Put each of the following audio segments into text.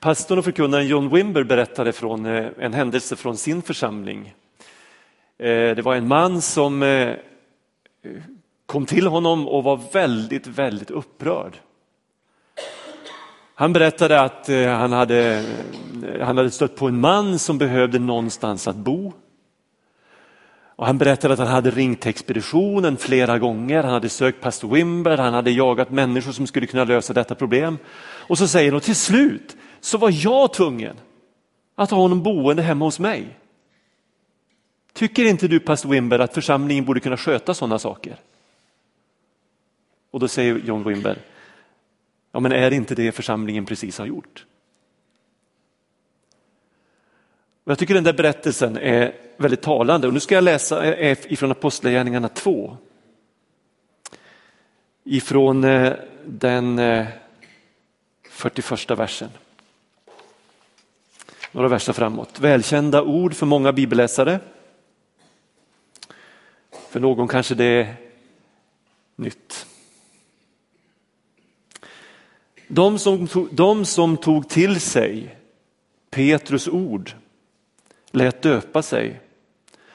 Pastorn och förkunnaren John Wimber berättade från eh, en händelse från sin församling. Eh, det var en man som eh, kom till honom och var väldigt, väldigt upprörd. Han berättade att han hade, han hade stött på en man som behövde någonstans att bo. Och han berättade att han hade ringt expeditionen flera gånger, han hade sökt pastor Wimber, han hade jagat människor som skulle kunna lösa detta problem. Och så säger han, till slut så var jag tvungen att ha honom boende hemma hos mig. Tycker inte du pastor Wimber att församlingen borde kunna sköta sådana saker? Och då säger John Wimber, ja men är det inte det församlingen precis har gjort? Jag tycker den där berättelsen är väldigt talande och nu ska jag läsa eh, eh, ifrån Apostlagärningarna 2. Ifrån eh, den 41 versen. Några verser framåt. Välkända ord för många bibelläsare. För någon kanske det är nytt. De som, tog, de som tog till sig Petrus ord lät döpa sig.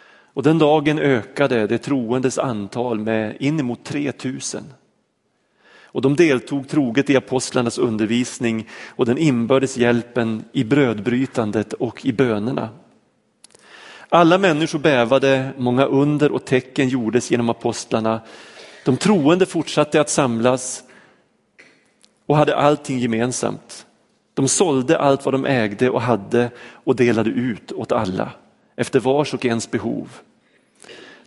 Och den dagen ökade det troendes antal med inemot 3000. Och de deltog troget i apostlarnas undervisning och den inbördes hjälpen i brödbrytandet och i bönerna. Alla människor bävade, många under och tecken gjordes genom apostlarna. De troende fortsatte att samlas och hade allting gemensamt. De sålde allt vad de ägde och hade och delade ut åt alla efter vars och ens behov.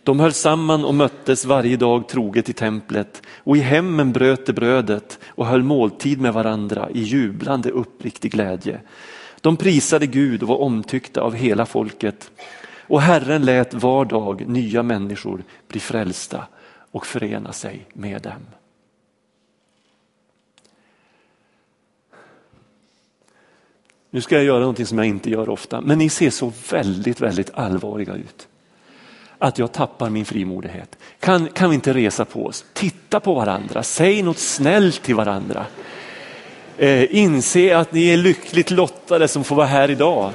De höll samman och möttes varje dag troget i templet och i hemmen bröt de brödet och höll måltid med varandra i jublande uppriktig glädje. De prisade Gud och var omtyckta av hela folket och Herren lät var dag nya människor bli frälsta och förena sig med dem. Nu ska jag göra någonting som jag inte gör ofta, men ni ser så väldigt, väldigt allvarliga ut. Att jag tappar min frimodighet. Kan, kan vi inte resa på oss, titta på varandra, säg något snällt till varandra. Eh, inse att ni är lyckligt lottade som får vara här idag.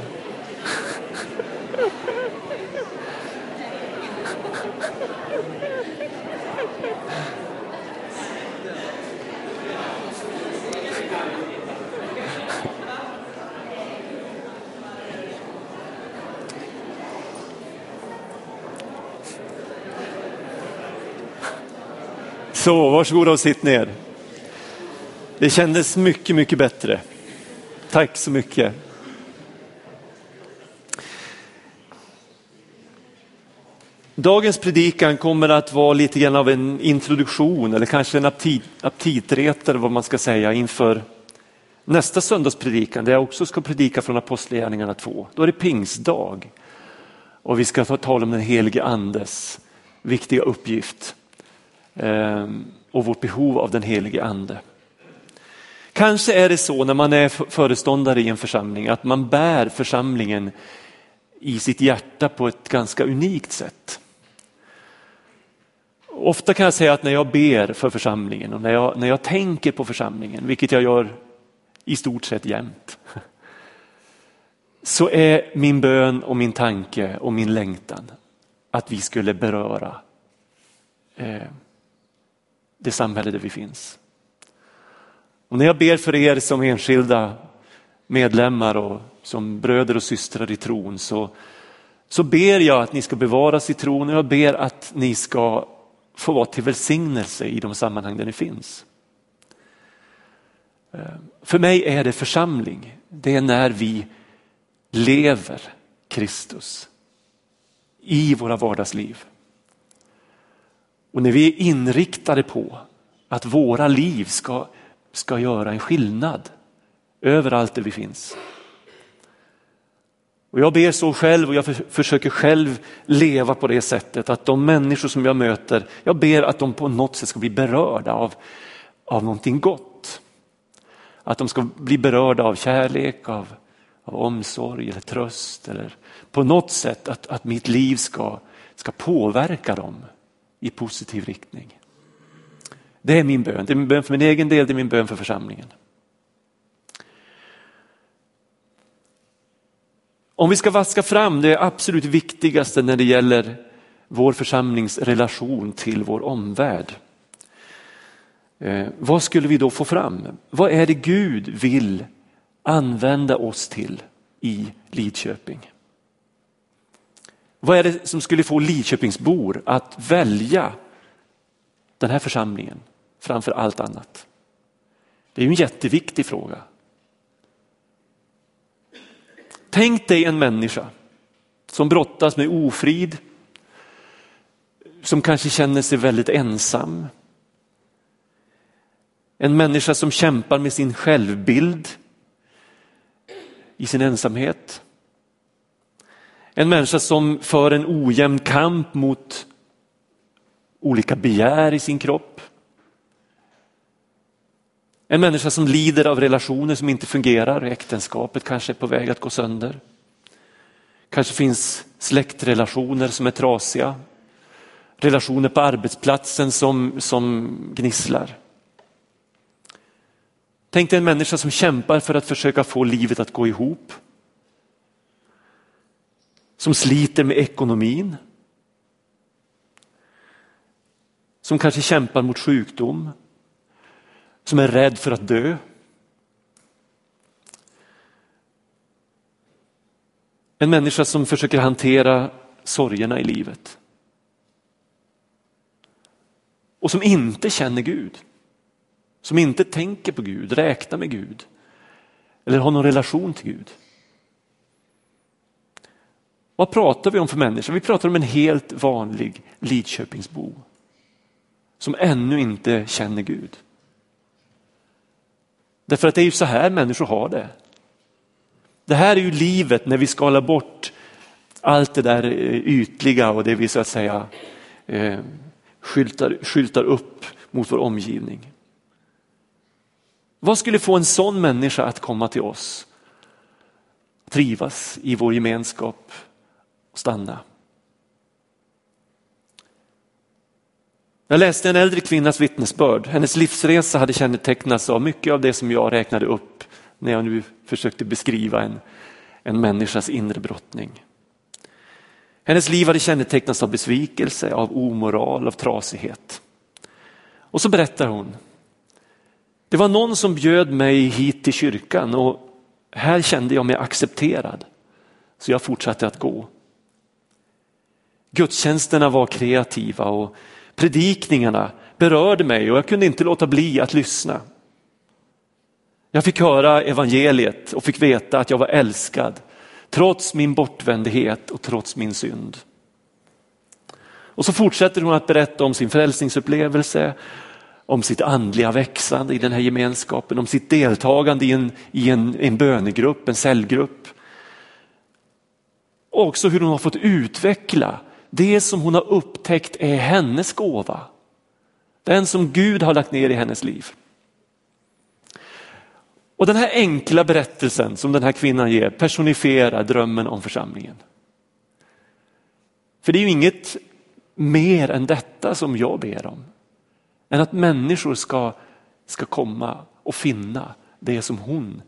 Så, varsågoda och sitt ner. Det kändes mycket, mycket bättre. Tack så mycket. Dagens predikan kommer att vara lite grann av en introduktion eller kanske en aptit, aptitretare vad man ska säga inför nästa söndagspredikan där jag också ska predika från Apostlagärningarna 2. Då är det pingstdag och vi ska tala om den helige andes viktiga uppgift. Ehm, och vårt behov av den helige ande. Kanske är det så när man är föreståndare i en församling att man bär församlingen i sitt hjärta på ett ganska unikt sätt. Ofta kan jag säga att när jag ber för församlingen och när jag, när jag tänker på församlingen, vilket jag gör i stort sett jämt, så är min bön och min tanke och min längtan att vi skulle beröra eh, det samhälle där vi finns. Och när jag ber för er som enskilda medlemmar och som bröder och systrar i tron så, så ber jag att ni ska bevaras i tron och jag ber att ni ska få vara till välsignelse i de sammanhang där ni finns. Eh, för mig är det församling, det är när vi lever Kristus i våra vardagsliv. Och när vi är inriktade på att våra liv ska, ska göra en skillnad överallt där vi finns. Och jag ber så själv och jag för, försöker själv leva på det sättet att de människor som jag möter, jag ber att de på något sätt ska bli berörda av, av någonting gott. Att de ska bli berörda av kärlek, av, av omsorg eller tröst eller på något sätt att, att mitt liv ska, ska påverka dem i positiv riktning. Det är min bön. Det är min bön för min egen del, det är min bön för församlingen. Om vi ska vaska fram det absolut viktigaste när det gäller vår församlings relation till vår omvärld. Eh, vad skulle vi då få fram? Vad är det Gud vill använda oss till i Lidköping? Vad är det som skulle få Lidköpingsbor att välja den här församlingen framför allt annat? Det är ju en jätteviktig fråga. Tänk dig en människa som brottas med ofrid, som kanske känner sig väldigt ensam. En människa som kämpar med sin självbild i sin ensamhet. En människa som för en ojämn kamp mot olika begär i sin kropp. En människa som lider av relationer som inte fungerar, äktenskapet kanske är på väg att gå sönder. Kanske finns släktrelationer som är trasiga, relationer på arbetsplatsen som, som gnisslar. Tänk dig en människa som kämpar för att försöka få livet att gå ihop. Som sliter med ekonomin. Som kanske kämpar mot sjukdom. Som är rädd för att dö. En människa som försöker hantera sorgerna i livet. Och som inte känner Gud. Som inte tänker på Gud, räknar med Gud. Eller har någon relation till Gud. Vad pratar vi om för människor? Vi pratar om en helt vanlig Lidköpingsbo. Som ännu inte känner Gud. Därför att det är ju så här människor har det. Det här är ju livet när vi skalar bort allt det där eh, ytliga och det vi så att säga eh, skyltar, skyltar upp mot vår omgivning. Vad skulle få en sån människa att komma till oss? Trivas i vår gemenskap och stanna. Jag läste en äldre kvinnas vittnesbörd. Hennes livsresa hade kännetecknats av mycket av det som jag räknade upp när jag nu försökte beskriva en, en människas inre brottning. Hennes liv hade kännetecknats av besvikelse, av omoral, av trasighet. Och så berättar hon. Det var någon som bjöd mig hit till kyrkan och här kände jag mig accepterad. Så jag fortsatte att gå. Gudstjänsterna var kreativa och predikningarna berörde mig och jag kunde inte låta bli att lyssna. Jag fick höra evangeliet och fick veta att jag var älskad trots min bortvändhet och trots min synd. Och så fortsätter hon att berätta om sin frälsningsupplevelse, om sitt andliga växande i den här gemenskapen, om sitt deltagande i en, i en, en bönegrupp, en cellgrupp. Och också hur hon har fått utveckla det som hon har upptäckt är hennes gåva. Den som Gud har lagt ner i hennes liv. Och den här enkla berättelsen som den här kvinnan ger personifierar drömmen om församlingen. För det är ju inget mer än detta som jag ber om. Än att människor ska, ska komma och finna det som hon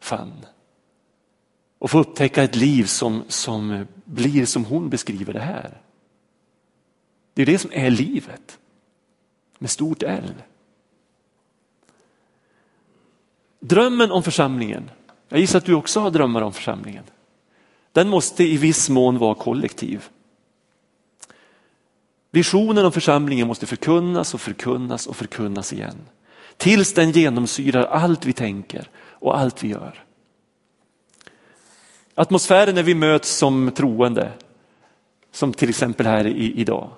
fann. Och få upptäcka ett liv som, som blir som hon beskriver det här. Det är det som är livet. Med stort L. Drömmen om församlingen, jag gissar att du också har drömmar om församlingen. Den måste i viss mån vara kollektiv. Visionen om församlingen måste förkunnas och förkunnas och förkunnas igen. Tills den genomsyrar allt vi tänker och allt vi gör. Atmosfären när vi möts som troende, som till exempel här i, idag,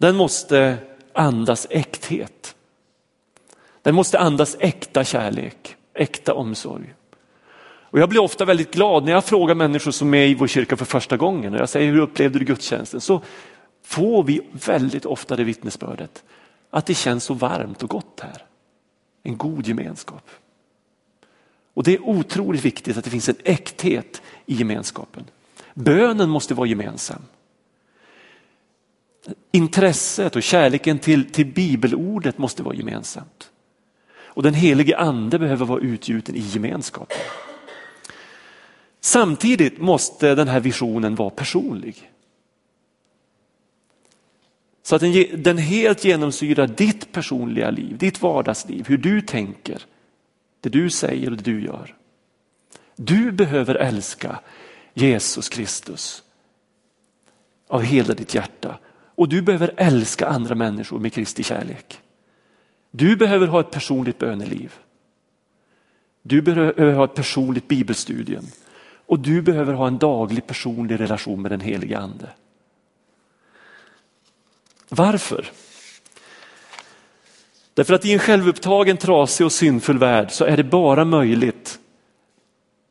den måste andas äkthet. Den måste andas äkta kärlek, äkta omsorg. Och jag blir ofta väldigt glad när jag frågar människor som är i vår kyrka för första gången och jag säger hur upplevde du gudstjänsten? Så får vi väldigt ofta det vittnesbördet att det känns så varmt och gott här. En god gemenskap. Och det är otroligt viktigt att det finns en äkthet i gemenskapen. Bönen måste vara gemensam. Intresset och kärleken till, till bibelordet måste vara gemensamt. Och den helige ande behöver vara utgjuten i gemenskapen. Samtidigt måste den här visionen vara personlig. Så att den, den helt genomsyrar ditt personliga liv, ditt vardagsliv, hur du tänker, det du säger och det du gör. Du behöver älska Jesus Kristus av hela ditt hjärta och du behöver älska andra människor med Kristi kärlek. Du behöver ha ett personligt böneliv. Du behöver ha ett personligt bibelstudium och du behöver ha en daglig personlig relation med den helige ande. Varför? Därför att i en självupptagen, trasig och syndfull värld så är det bara möjligt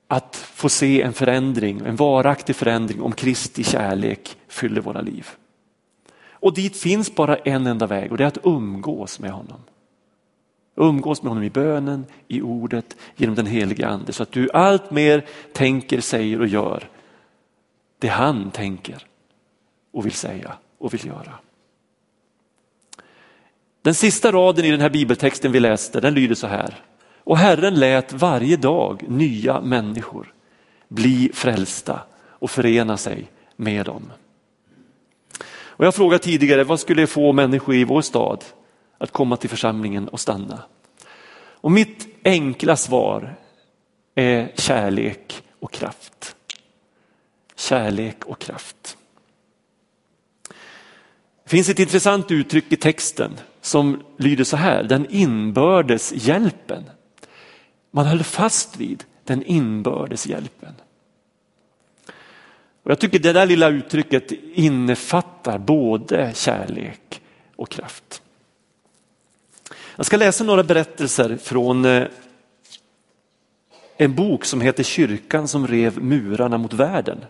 att få se en förändring, en varaktig förändring om Kristi kärlek fyller våra liv. Och dit finns bara en enda väg och det är att umgås med honom. Umgås med honom i bönen, i ordet, genom den helige ande så att du allt mer tänker, säger och gör det han tänker och vill säga och vill göra. Den sista raden i den här bibeltexten vi läste den lyder så här. Och Herren lät varje dag nya människor bli frälsta och förena sig med dem. Och jag frågade tidigare, vad skulle få människor i vår stad att komma till församlingen och stanna? Och mitt enkla svar är kärlek och kraft. Kärlek och kraft. Det finns ett intressant uttryck i texten som lyder så här, den inbördes hjälpen. Man höll fast vid den inbördes hjälpen. Och jag tycker det där lilla uttrycket innefattar både kärlek och kraft. Jag ska läsa några berättelser från eh, en bok som heter Kyrkan som rev murarna mot världen.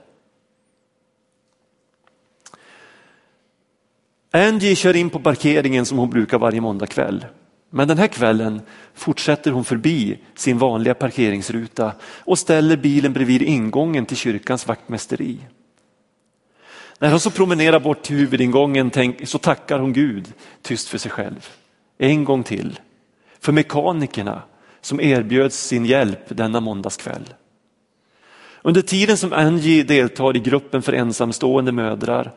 Angie kör in på parkeringen som hon brukar varje måndagkväll. Men den här kvällen fortsätter hon förbi sin vanliga parkeringsruta och ställer bilen bredvid ingången till kyrkans vaktmästeri. När hon så promenerar bort till huvudingången så tackar hon Gud tyst för sig själv. En gång till. För mekanikerna som erbjöds sin hjälp denna måndagskväll. Under tiden som Angie deltar i gruppen för ensamstående mödrar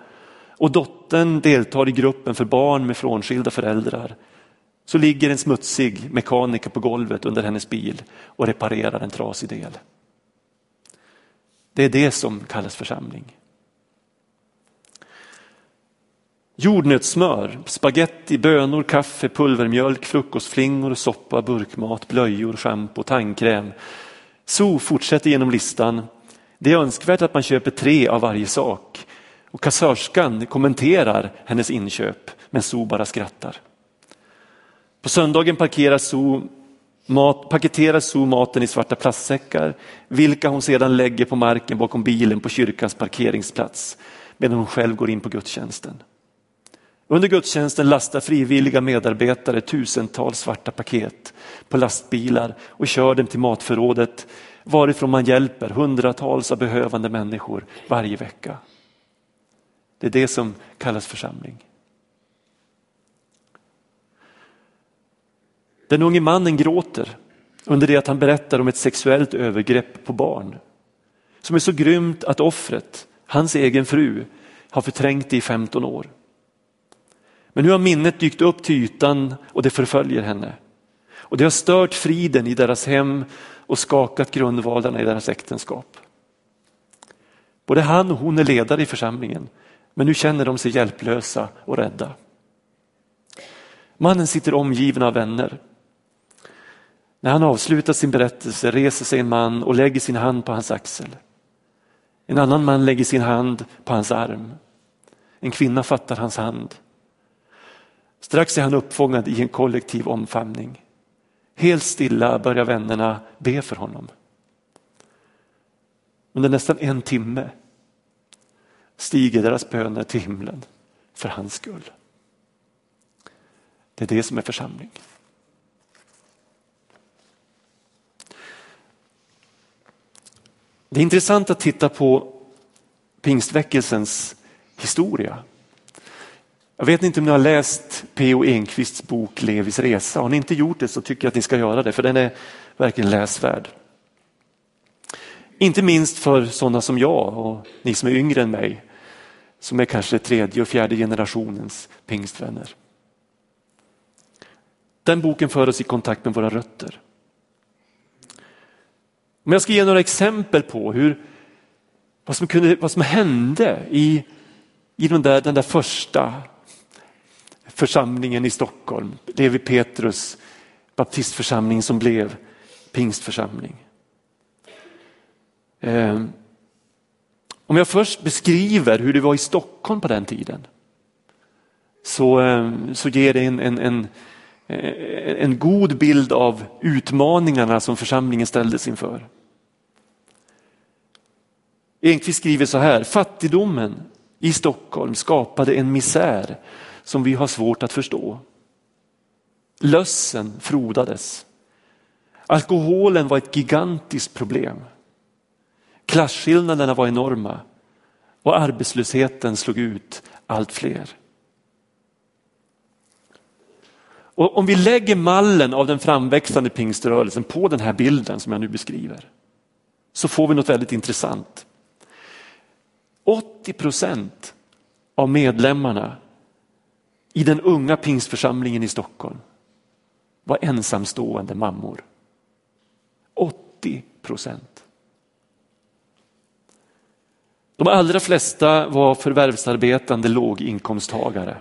och dottern deltar i gruppen för barn med frånskilda föräldrar så ligger en smutsig mekaniker på golvet under hennes bil och reparerar en trasig del. Det är det som kallas församling. Jordnötssmör, spaghetti, bönor, kaffe, pulvermjölk, frukostflingor, soppa, burkmat, blöjor, schampo, tandkräm. Så fortsätter genom listan. Det är önskvärt att man köper tre av varje sak. Och kassörskan kommenterar hennes inköp men So bara skrattar. På söndagen parkerar mat, paketerar Zoo maten i svarta plastsäckar vilka hon sedan lägger på marken bakom bilen på kyrkans parkeringsplats medan hon själv går in på gudstjänsten. Under gudstjänsten lastar frivilliga medarbetare tusentals svarta paket på lastbilar och kör dem till matförrådet varifrån man hjälper hundratals av behövande människor varje vecka. Det är det som kallas församling. Den unge mannen gråter under det att han berättar om ett sexuellt övergrepp på barn som är så grymt att offret, hans egen fru, har förträngt det i 15 år. Men nu har minnet dykt upp till ytan och det förföljer henne. Och det har stört friden i deras hem och skakat grundvalarna i deras äktenskap. Både han och hon är ledare i församlingen men nu känner de sig hjälplösa och rädda. Mannen sitter omgiven av vänner. När han avslutar sin berättelse reser sig en man och lägger sin hand på hans axel. En annan man lägger sin hand på hans arm. En kvinna fattar hans hand. Strax är han uppfångad i en kollektiv omfamning. Helt stilla börjar vännerna be för honom. Under nästan en timme stiger deras böner till himlen för hans skull. Det är det som är församling. Det är intressant att titta på pingstväckelsens historia. Jag vet inte om ni har läst P.O. Enquists bok Levis resa. Har ni inte gjort det så tycker jag att ni ska göra det för den är verkligen läsvärd. Inte minst för sådana som jag och ni som är yngre än mig, som är kanske tredje och fjärde generationens pingstvänner. Den boken för oss i kontakt med våra rötter. Om jag ska ge några exempel på hur, vad, som kunde, vad som hände i, i den, där, den där första församlingen i Stockholm, Levi Petrus baptistförsamling som blev pingstförsamling. Ehm, om jag först beskriver hur det var i Stockholm på den tiden så, ehm, så ger det en, en, en, Eh, en god bild av utmaningarna som församlingen ställdes inför. Enqvist skriver så här, fattigdomen i Stockholm skapade en misär som vi har svårt att förstå. Lössen frodades. Alkoholen var ett gigantiskt problem. Klasskillnaderna var enorma och arbetslösheten slog ut allt fler. Och om vi lägger mallen av den framväxande pingströrelsen på den här bilden som jag nu beskriver så får vi något väldigt intressant. 80 procent av medlemmarna i den unga pingstförsamlingen i Stockholm var ensamstående mammor. 80 procent. De allra flesta var förvärvsarbetande låginkomsttagare.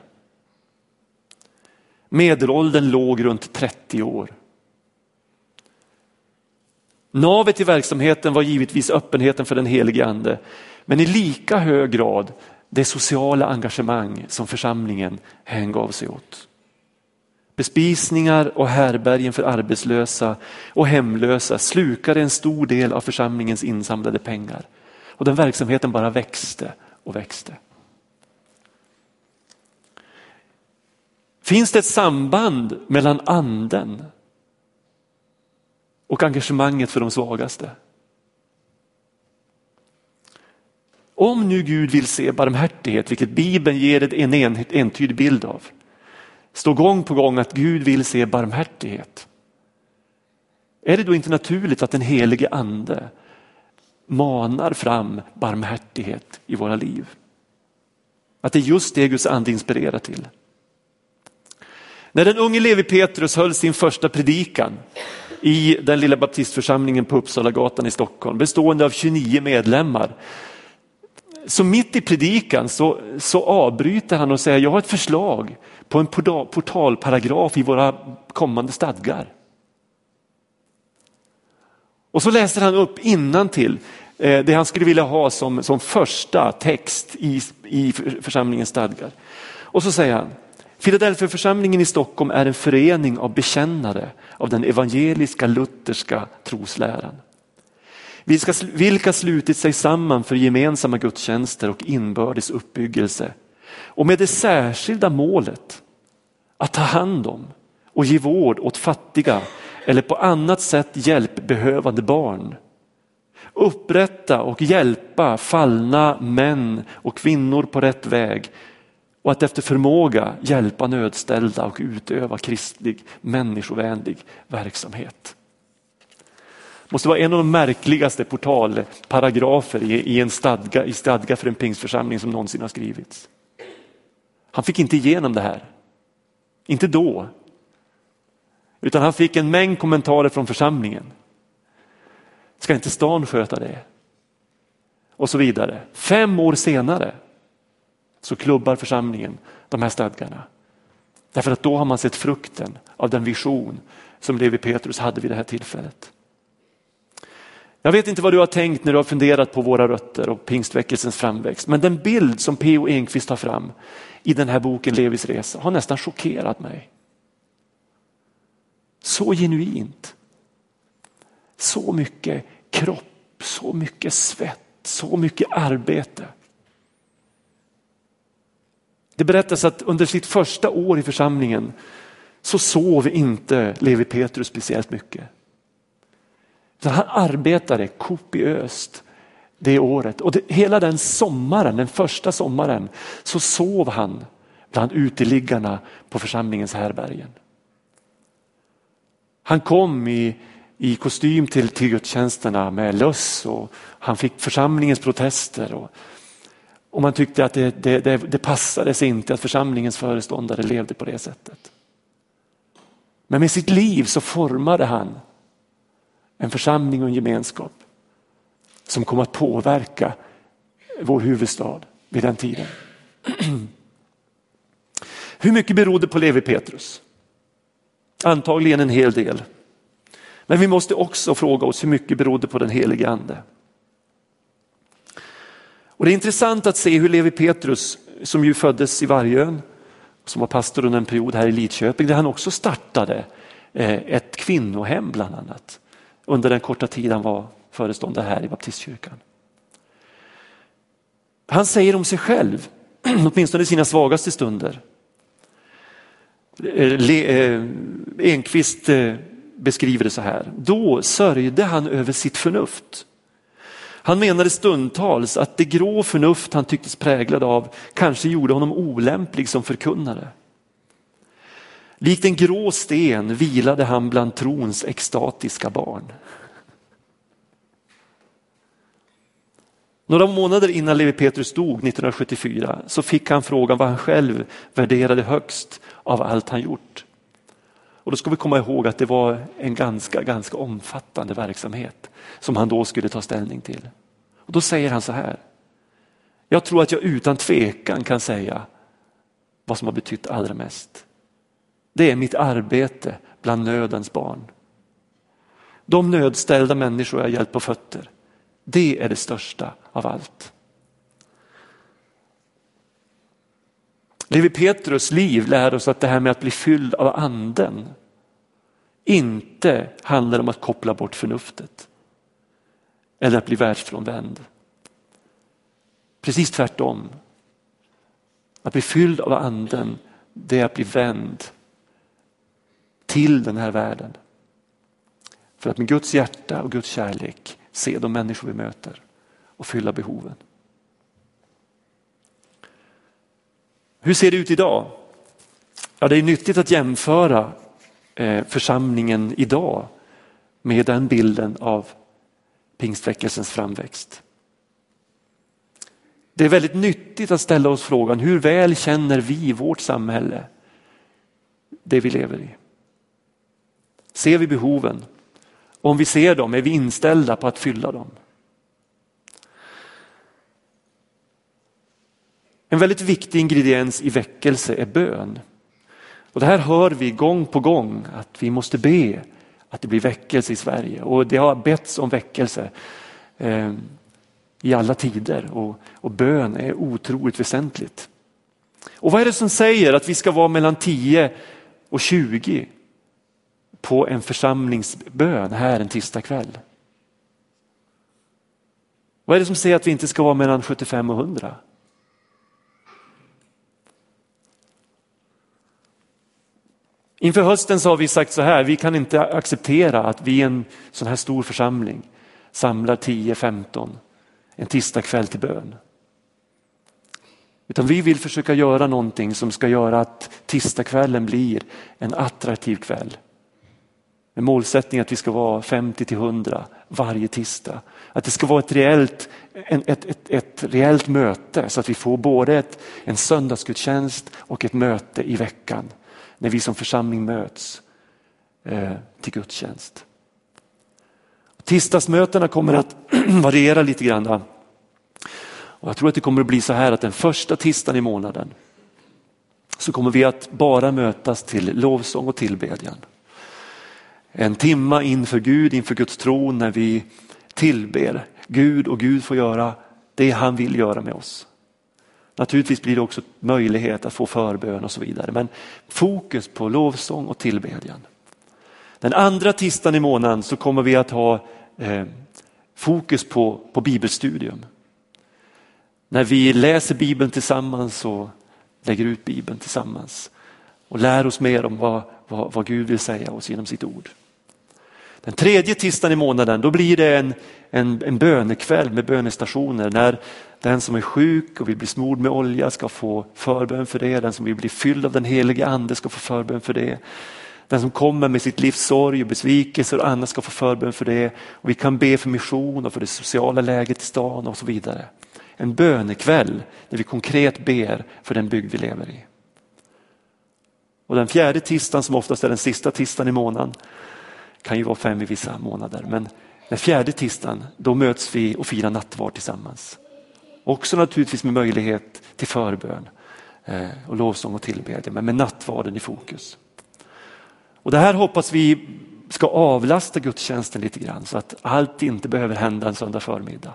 Medelåldern låg runt 30 år. Navet i verksamheten var givetvis öppenheten för den helige ande, men i lika hög grad det sociala engagemang som församlingen hängav sig åt. Bespisningar och härbergen för arbetslösa och hemlösa slukade en stor del av församlingens insamlade pengar. Och den verksamheten bara växte och växte. Finns det ett samband mellan anden och engagemanget för de svagaste? Om nu Gud vill se barmhärtighet, vilket Bibeln ger en entydig bild av, står gång på gång att Gud vill se barmhärtighet. Är det då inte naturligt att den helige ande manar fram barmhärtighet i våra liv? Att det är just det Guds ande inspirerar till. När den unge Levi Petrus höll sin första predikan i den lilla baptistförsamlingen på Uppsalagatan i Stockholm bestående av 29 medlemmar så mitt i predikan så, så avbryter han och säger jag har ett förslag på en portalparagraf i våra kommande stadgar. Och så läser han upp till eh, det han skulle vilja ha som, som första text i, i församlingens stadgar. Och så säger han, Filadelfiaförsamlingen i Stockholm är en förening av bekännare av den evangeliska lutherska trosläran vilka slutit sig samman för gemensamma gudstjänster och inbördes uppbyggelse och med det särskilda målet att ta hand om och ge vård åt fattiga eller på annat sätt hjälpbehövande barn. Upprätta och hjälpa fallna män och kvinnor på rätt väg och att efter förmåga hjälpa nödställda och utöva kristlig människovänlig verksamhet Det måste vara en av de märkligaste portalparagrafer i, i en stadga, i stadga för en pingstförsamling som någonsin har skrivits. Han fick inte igenom det här. Inte då. Utan han fick en mängd kommentarer från församlingen. Ska inte stan sköta det? Och så vidare. Fem år senare så klubbar församlingen de här stadgarna. Därför att då har man sett frukten av den vision som Levi Petrus hade vid det här tillfället. Jag vet inte vad du har tänkt när du har funderat på våra rötter och pingstväckelsens framväxt, men den bild som P.O. Enquist tar fram i den här boken Levis resa har nästan chockerat mig. Så genuint. Så mycket kropp, så mycket svett, så mycket arbete. Det berättas att under sitt första år i församlingen så sov inte Levi Petrus speciellt mycket. Så han arbetade kopiöst det året och det, hela den sommaren, den första sommaren, så sov han bland uteliggarna på församlingens härbergen. Han kom i, i kostym till, till gudstjänsterna med löss och han fick församlingens protester. Och, och man tyckte att det, det, det, det passade sig inte att församlingens föreståndare levde på det sättet. Men med sitt liv så formade han en församling och en gemenskap som kom att påverka vår huvudstad vid den tiden. Hur mycket berodde på Levi Petrus? Antagligen en hel del. Men vi måste också fråga oss hur mycket berodde på den helige ande. Och det är intressant att se hur Levi Petrus, som ju föddes i Vargön, som var pastor under en period här i Lidköping, där han också startade eh, ett kvinnohem bland annat under den korta tid han var föreståndare här i baptistkyrkan. Han säger om sig själv, åtminstone i sina svagaste stunder. Eh, Enquist eh, Enqvist beskriver det så här. Då sörjde han över sitt förnuft. Han menade stundtals att det grå förnuft han tycktes präglad av kanske gjorde honom olämplig som förkunnare. Likt en grå sten vilade han bland trons extatiska barn. Några månader innan Levi Petrus dog 1974 så fick han frågan vad han själv värderade högst av allt han gjort. Och då ska vi komma ihåg att det var en ganska, ganska omfattande verksamhet som han då skulle ta ställning till. Och Då säger han så här. Jag tror att jag utan tvekan kan säga vad som har betytt allra mest. Det är mitt arbete bland nödens barn. De nödställda människor jag hjälpt på fötter. Det är det största av allt. Levi Petrus liv lär oss att det här med att bli fylld av anden inte handlar om att koppla bort förnuftet eller att bli världsfrånvänd. Precis tvärtom. Att bli fylld av anden det är att bli vänd till den här världen. För att med Guds hjärta och Guds kärlek se de människor vi möter och fylla behoven. Hur ser det ut idag? Ja, det är nyttigt att jämföra eh, församlingen idag med den bilden av pingstväckelsens framväxt. Det är väldigt nyttigt att ställa oss frågan hur väl känner vi vårt samhälle, det vi lever i? Ser vi behoven? Om vi ser dem, är vi inställda på att fylla dem? En väldigt viktig ingrediens i väckelse är bön. Och det här hör vi gång på gång att vi måste be att det blir väckelse i Sverige och det har betts om väckelse eh, i alla tider och, och bön är otroligt väsentligt. Och vad är det som säger att vi ska vara mellan 10 och 20 på en församlingsbön här en tisdagkväll? Vad är det som säger att vi inte ska vara mellan 75 och 100? Inför hösten så har vi sagt så här, vi kan inte acceptera att vi i en sån här stor församling samlar 10-15 en tisdagkväll till bön. Utan vi vill försöka göra någonting som ska göra att tisdagskvällen blir en attraktiv kväll. Med målsättning att vi ska vara 50 till 100 varje tisdag. Att det ska vara ett reellt, ett, ett, ett, ett reellt möte så att vi får både ett, en söndagsgudstjänst och ett möte i veckan när vi som församling möts eh, till gudstjänst. Tisdagsmötena kommer att variera lite grann. Och jag tror att det kommer att bli så här att den första tisdagen i månaden så kommer vi att bara mötas till lovsång och tillbedjan. En timma inför Gud, inför Guds tron när vi tillber Gud och Gud får göra det han vill göra med oss. Naturligtvis blir det också möjlighet att få förbön och så vidare. Men fokus på lovsång och tillbedjan. Den andra tisdagen i månaden så kommer vi att ha eh, fokus på, på bibelstudium. När vi läser bibeln tillsammans och lägger ut bibeln tillsammans och lär oss mer om vad, vad, vad Gud vill säga oss genom sitt ord. Den tredje tisdagen i månaden då blir det en, en, en bönekväll med bönestationer när den som är sjuk och vill bli smord med olja ska få förbön för det. Den som vill bli fylld av den helige ande ska få förbön för det. Den som kommer med sitt livs sorg och besvikelse och annat ska få förbön för det. Och vi kan be för mission och för det sociala läget i stan och så vidare. En bönekväll där vi konkret ber för den bygd vi lever i. Och den fjärde tisdagen som oftast är den sista tisdagen i månaden, kan ju vara fem i vissa månader, men den fjärde tisdagen då möts vi och firar nattvard tillsammans. Också naturligtvis med möjlighet till förbön eh, och lovsång och tillbedjan, men med nattvarden i fokus. Och Det här hoppas vi ska avlasta gudstjänsten lite grann så att allt inte behöver hända en söndag förmiddag.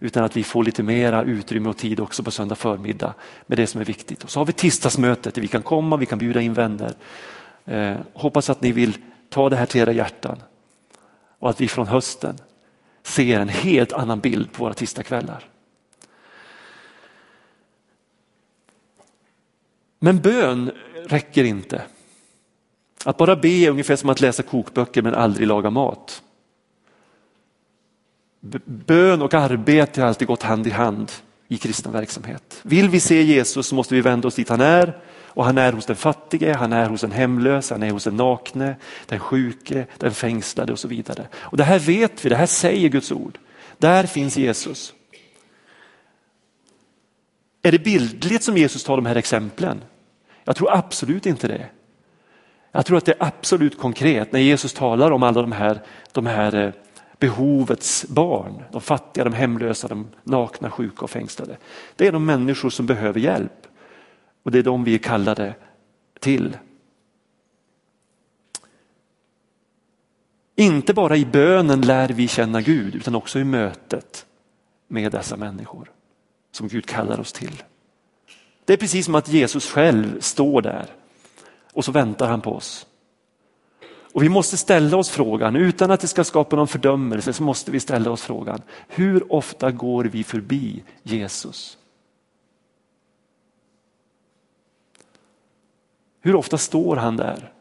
Utan att vi får lite mera utrymme och tid också på söndag förmiddag med det som är viktigt. Och så har vi tisdagsmötet där vi kan komma, vi kan bjuda in vänner. Eh, hoppas att ni vill ta det här till era hjärtan. Och att vi från hösten ser en helt annan bild på våra tisdagskvällar. Men bön räcker inte. Att bara be är ungefär som att läsa kokböcker men aldrig laga mat. Bön och arbete har alltid gått hand i hand i kristen verksamhet. Vill vi se Jesus så måste vi vända oss dit han är och han är hos den fattige, han är hos den hemlösa, han är hos den nakne, den sjuke, den fängslade och så vidare. Och Det här vet vi, det här säger Guds ord. Där finns Jesus. Är det bildligt som Jesus tar de här exemplen? Jag tror absolut inte det. Jag tror att det är absolut konkret när Jesus talar om alla de här, de här eh, behovets barn, de fattiga, de hemlösa, de nakna, sjuka och fängslade. Det är de människor som behöver hjälp och det är de vi är kallade till. Inte bara i bönen lär vi känna Gud utan också i mötet med dessa människor som Gud kallar oss till. Det är precis som att Jesus själv står där och så väntar han på oss. Och vi måste ställa oss frågan, utan att det ska skapa någon fördömelse, så måste vi ställa oss frågan, hur ofta går vi förbi Jesus? Hur ofta står han där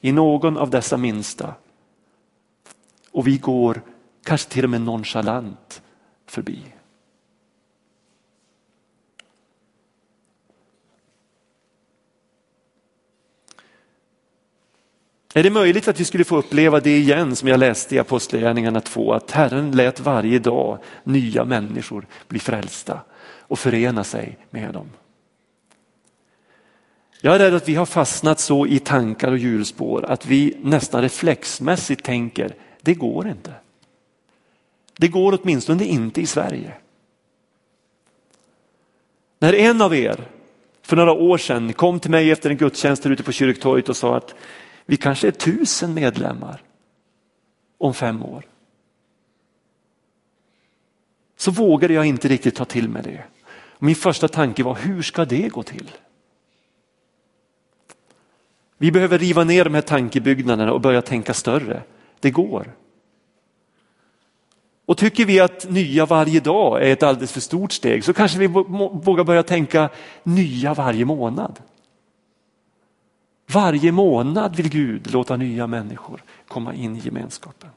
i någon av dessa minsta och vi går kanske till och med nonchalant förbi? Är det möjligt att vi skulle få uppleva det igen som jag läste i Apostlagärningarna 2, att Herren lät varje dag nya människor bli frälsta och förena sig med dem. Jag är rädd att vi har fastnat så i tankar och hjulspår att vi nästan reflexmässigt tänker, det går inte. Det går åtminstone inte i Sverige. När en av er för några år sedan kom till mig efter en gudstjänst ute på kyrktorget och sa att vi kanske är tusen medlemmar om fem år. Så vågade jag inte riktigt ta till mig det. Min första tanke var, hur ska det gå till? Vi behöver riva ner de här tankebyggnaderna och börja tänka större. Det går. Och tycker vi att nya varje dag är ett alldeles för stort steg så kanske vi vågar börja tänka nya varje månad. Varje månad vill Gud låta nya människor komma in i gemenskapen.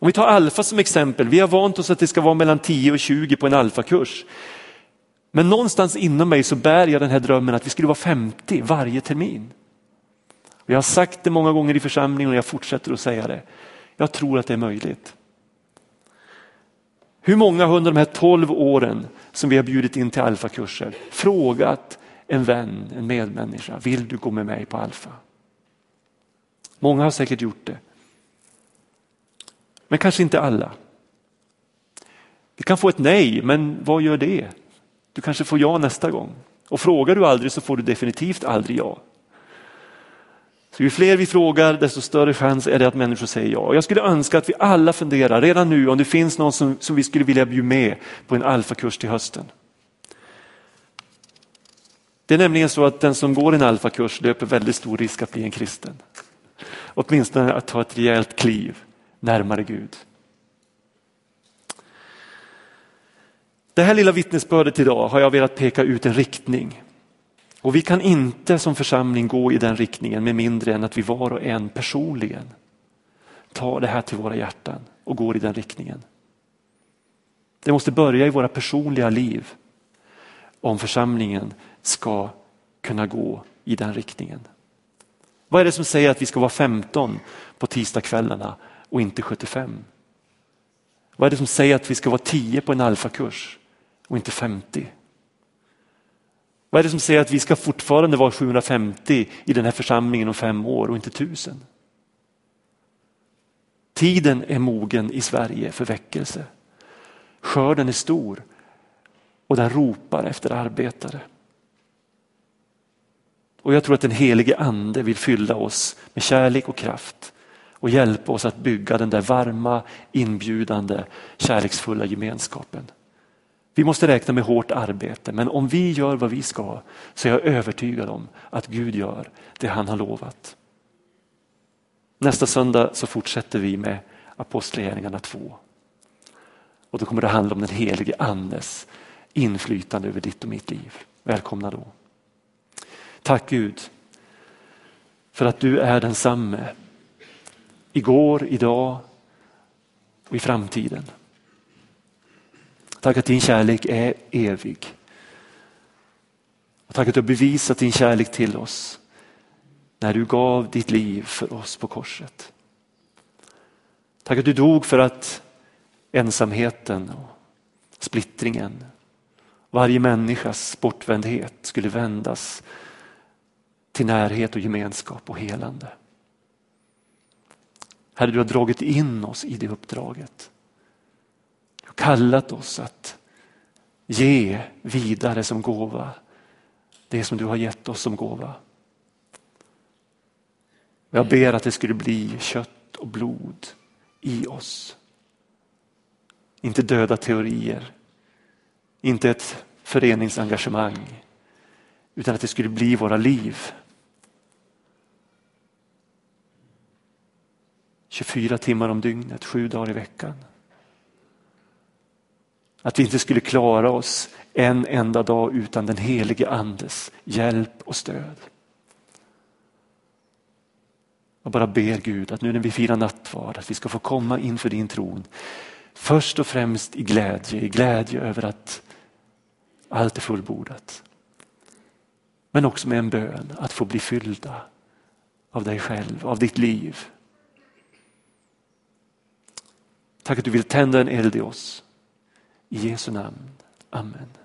Om vi tar alfa som exempel, vi har vant oss att det ska vara mellan 10 och 20 på en alfakurs. Men någonstans inom mig så bär jag den här drömmen att vi skulle vara 50 varje termin. Och jag har sagt det många gånger i församlingen och jag fortsätter att säga det. Jag tror att det är möjligt. Hur många har under de här 12 åren som vi har bjudit in till alfakurser frågat en vän, en medmänniska. Vill du gå med mig på Alfa? Många har säkert gjort det. Men kanske inte alla. Vi kan få ett nej, men vad gör det? Du kanske får ja nästa gång. Och frågar du aldrig så får du definitivt aldrig ja. Så ju fler vi frågar desto större chans är det att människor säger ja. Och jag skulle önska att vi alla funderar redan nu om det finns någon som, som vi skulle vilja bjuda med på en alfakurs till hösten. Det är nämligen så att den som går en alfakurs löper väldigt stor risk att bli en kristen. Åtminstone att ta ett rejält kliv närmare Gud. Det här lilla vittnesbördet idag har jag velat peka ut en riktning. Och vi kan inte som församling gå i den riktningen med mindre än att vi var och en personligen tar det här till våra hjärtan och går i den riktningen. Det måste börja i våra personliga liv om församlingen ska kunna gå i den riktningen. Vad är det som säger att vi ska vara 15 på tisdagskvällarna och inte 75? Vad är det som säger att vi ska vara 10 på en alfakurs och inte 50? Vad är det som säger att vi ska fortfarande vara 750 i den här församlingen om fem år och inte tusen? Tiden är mogen i Sverige för väckelse. Skörden är stor och den ropar efter arbetare. Och jag tror att den helige ande vill fylla oss med kärlek och kraft och hjälpa oss att bygga den där varma, inbjudande, kärleksfulla gemenskapen. Vi måste räkna med hårt arbete men om vi gör vad vi ska så är jag övertygad om att Gud gör det han har lovat. Nästa söndag så fortsätter vi med Apostlagärningarna 2. Och då kommer det handla om den helige andes inflytande över ditt och mitt liv. Välkomna då. Tack Gud för att du är densamme igår, idag och i framtiden. Tack att din kärlek är evig. Och tack att du har bevisat din kärlek till oss när du gav ditt liv för oss på korset. Tack att du dog för att ensamheten och splittringen, varje människas bortvändhet skulle vändas till närhet och gemenskap och helande. Herre, du har dragit in oss i det uppdraget. Kallat oss att ge vidare som gåva det som du har gett oss som gåva. Jag ber att det skulle bli kött och blod i oss. Inte döda teorier, inte ett föreningsengagemang, utan att det skulle bli våra liv. 24 timmar om dygnet, sju dagar i veckan. Att vi inte skulle klara oss en enda dag utan den helige andes hjälp och stöd. Jag bara ber Gud att nu när vi firar nattvard att vi ska få komma inför din tron. Först och främst i glädje, i glädje över att allt är fullbordat. Men också med en bön att få bli fyllda av dig själv, av ditt liv. Tack att du vill tända en eld i oss. I Jesu namn. Amen.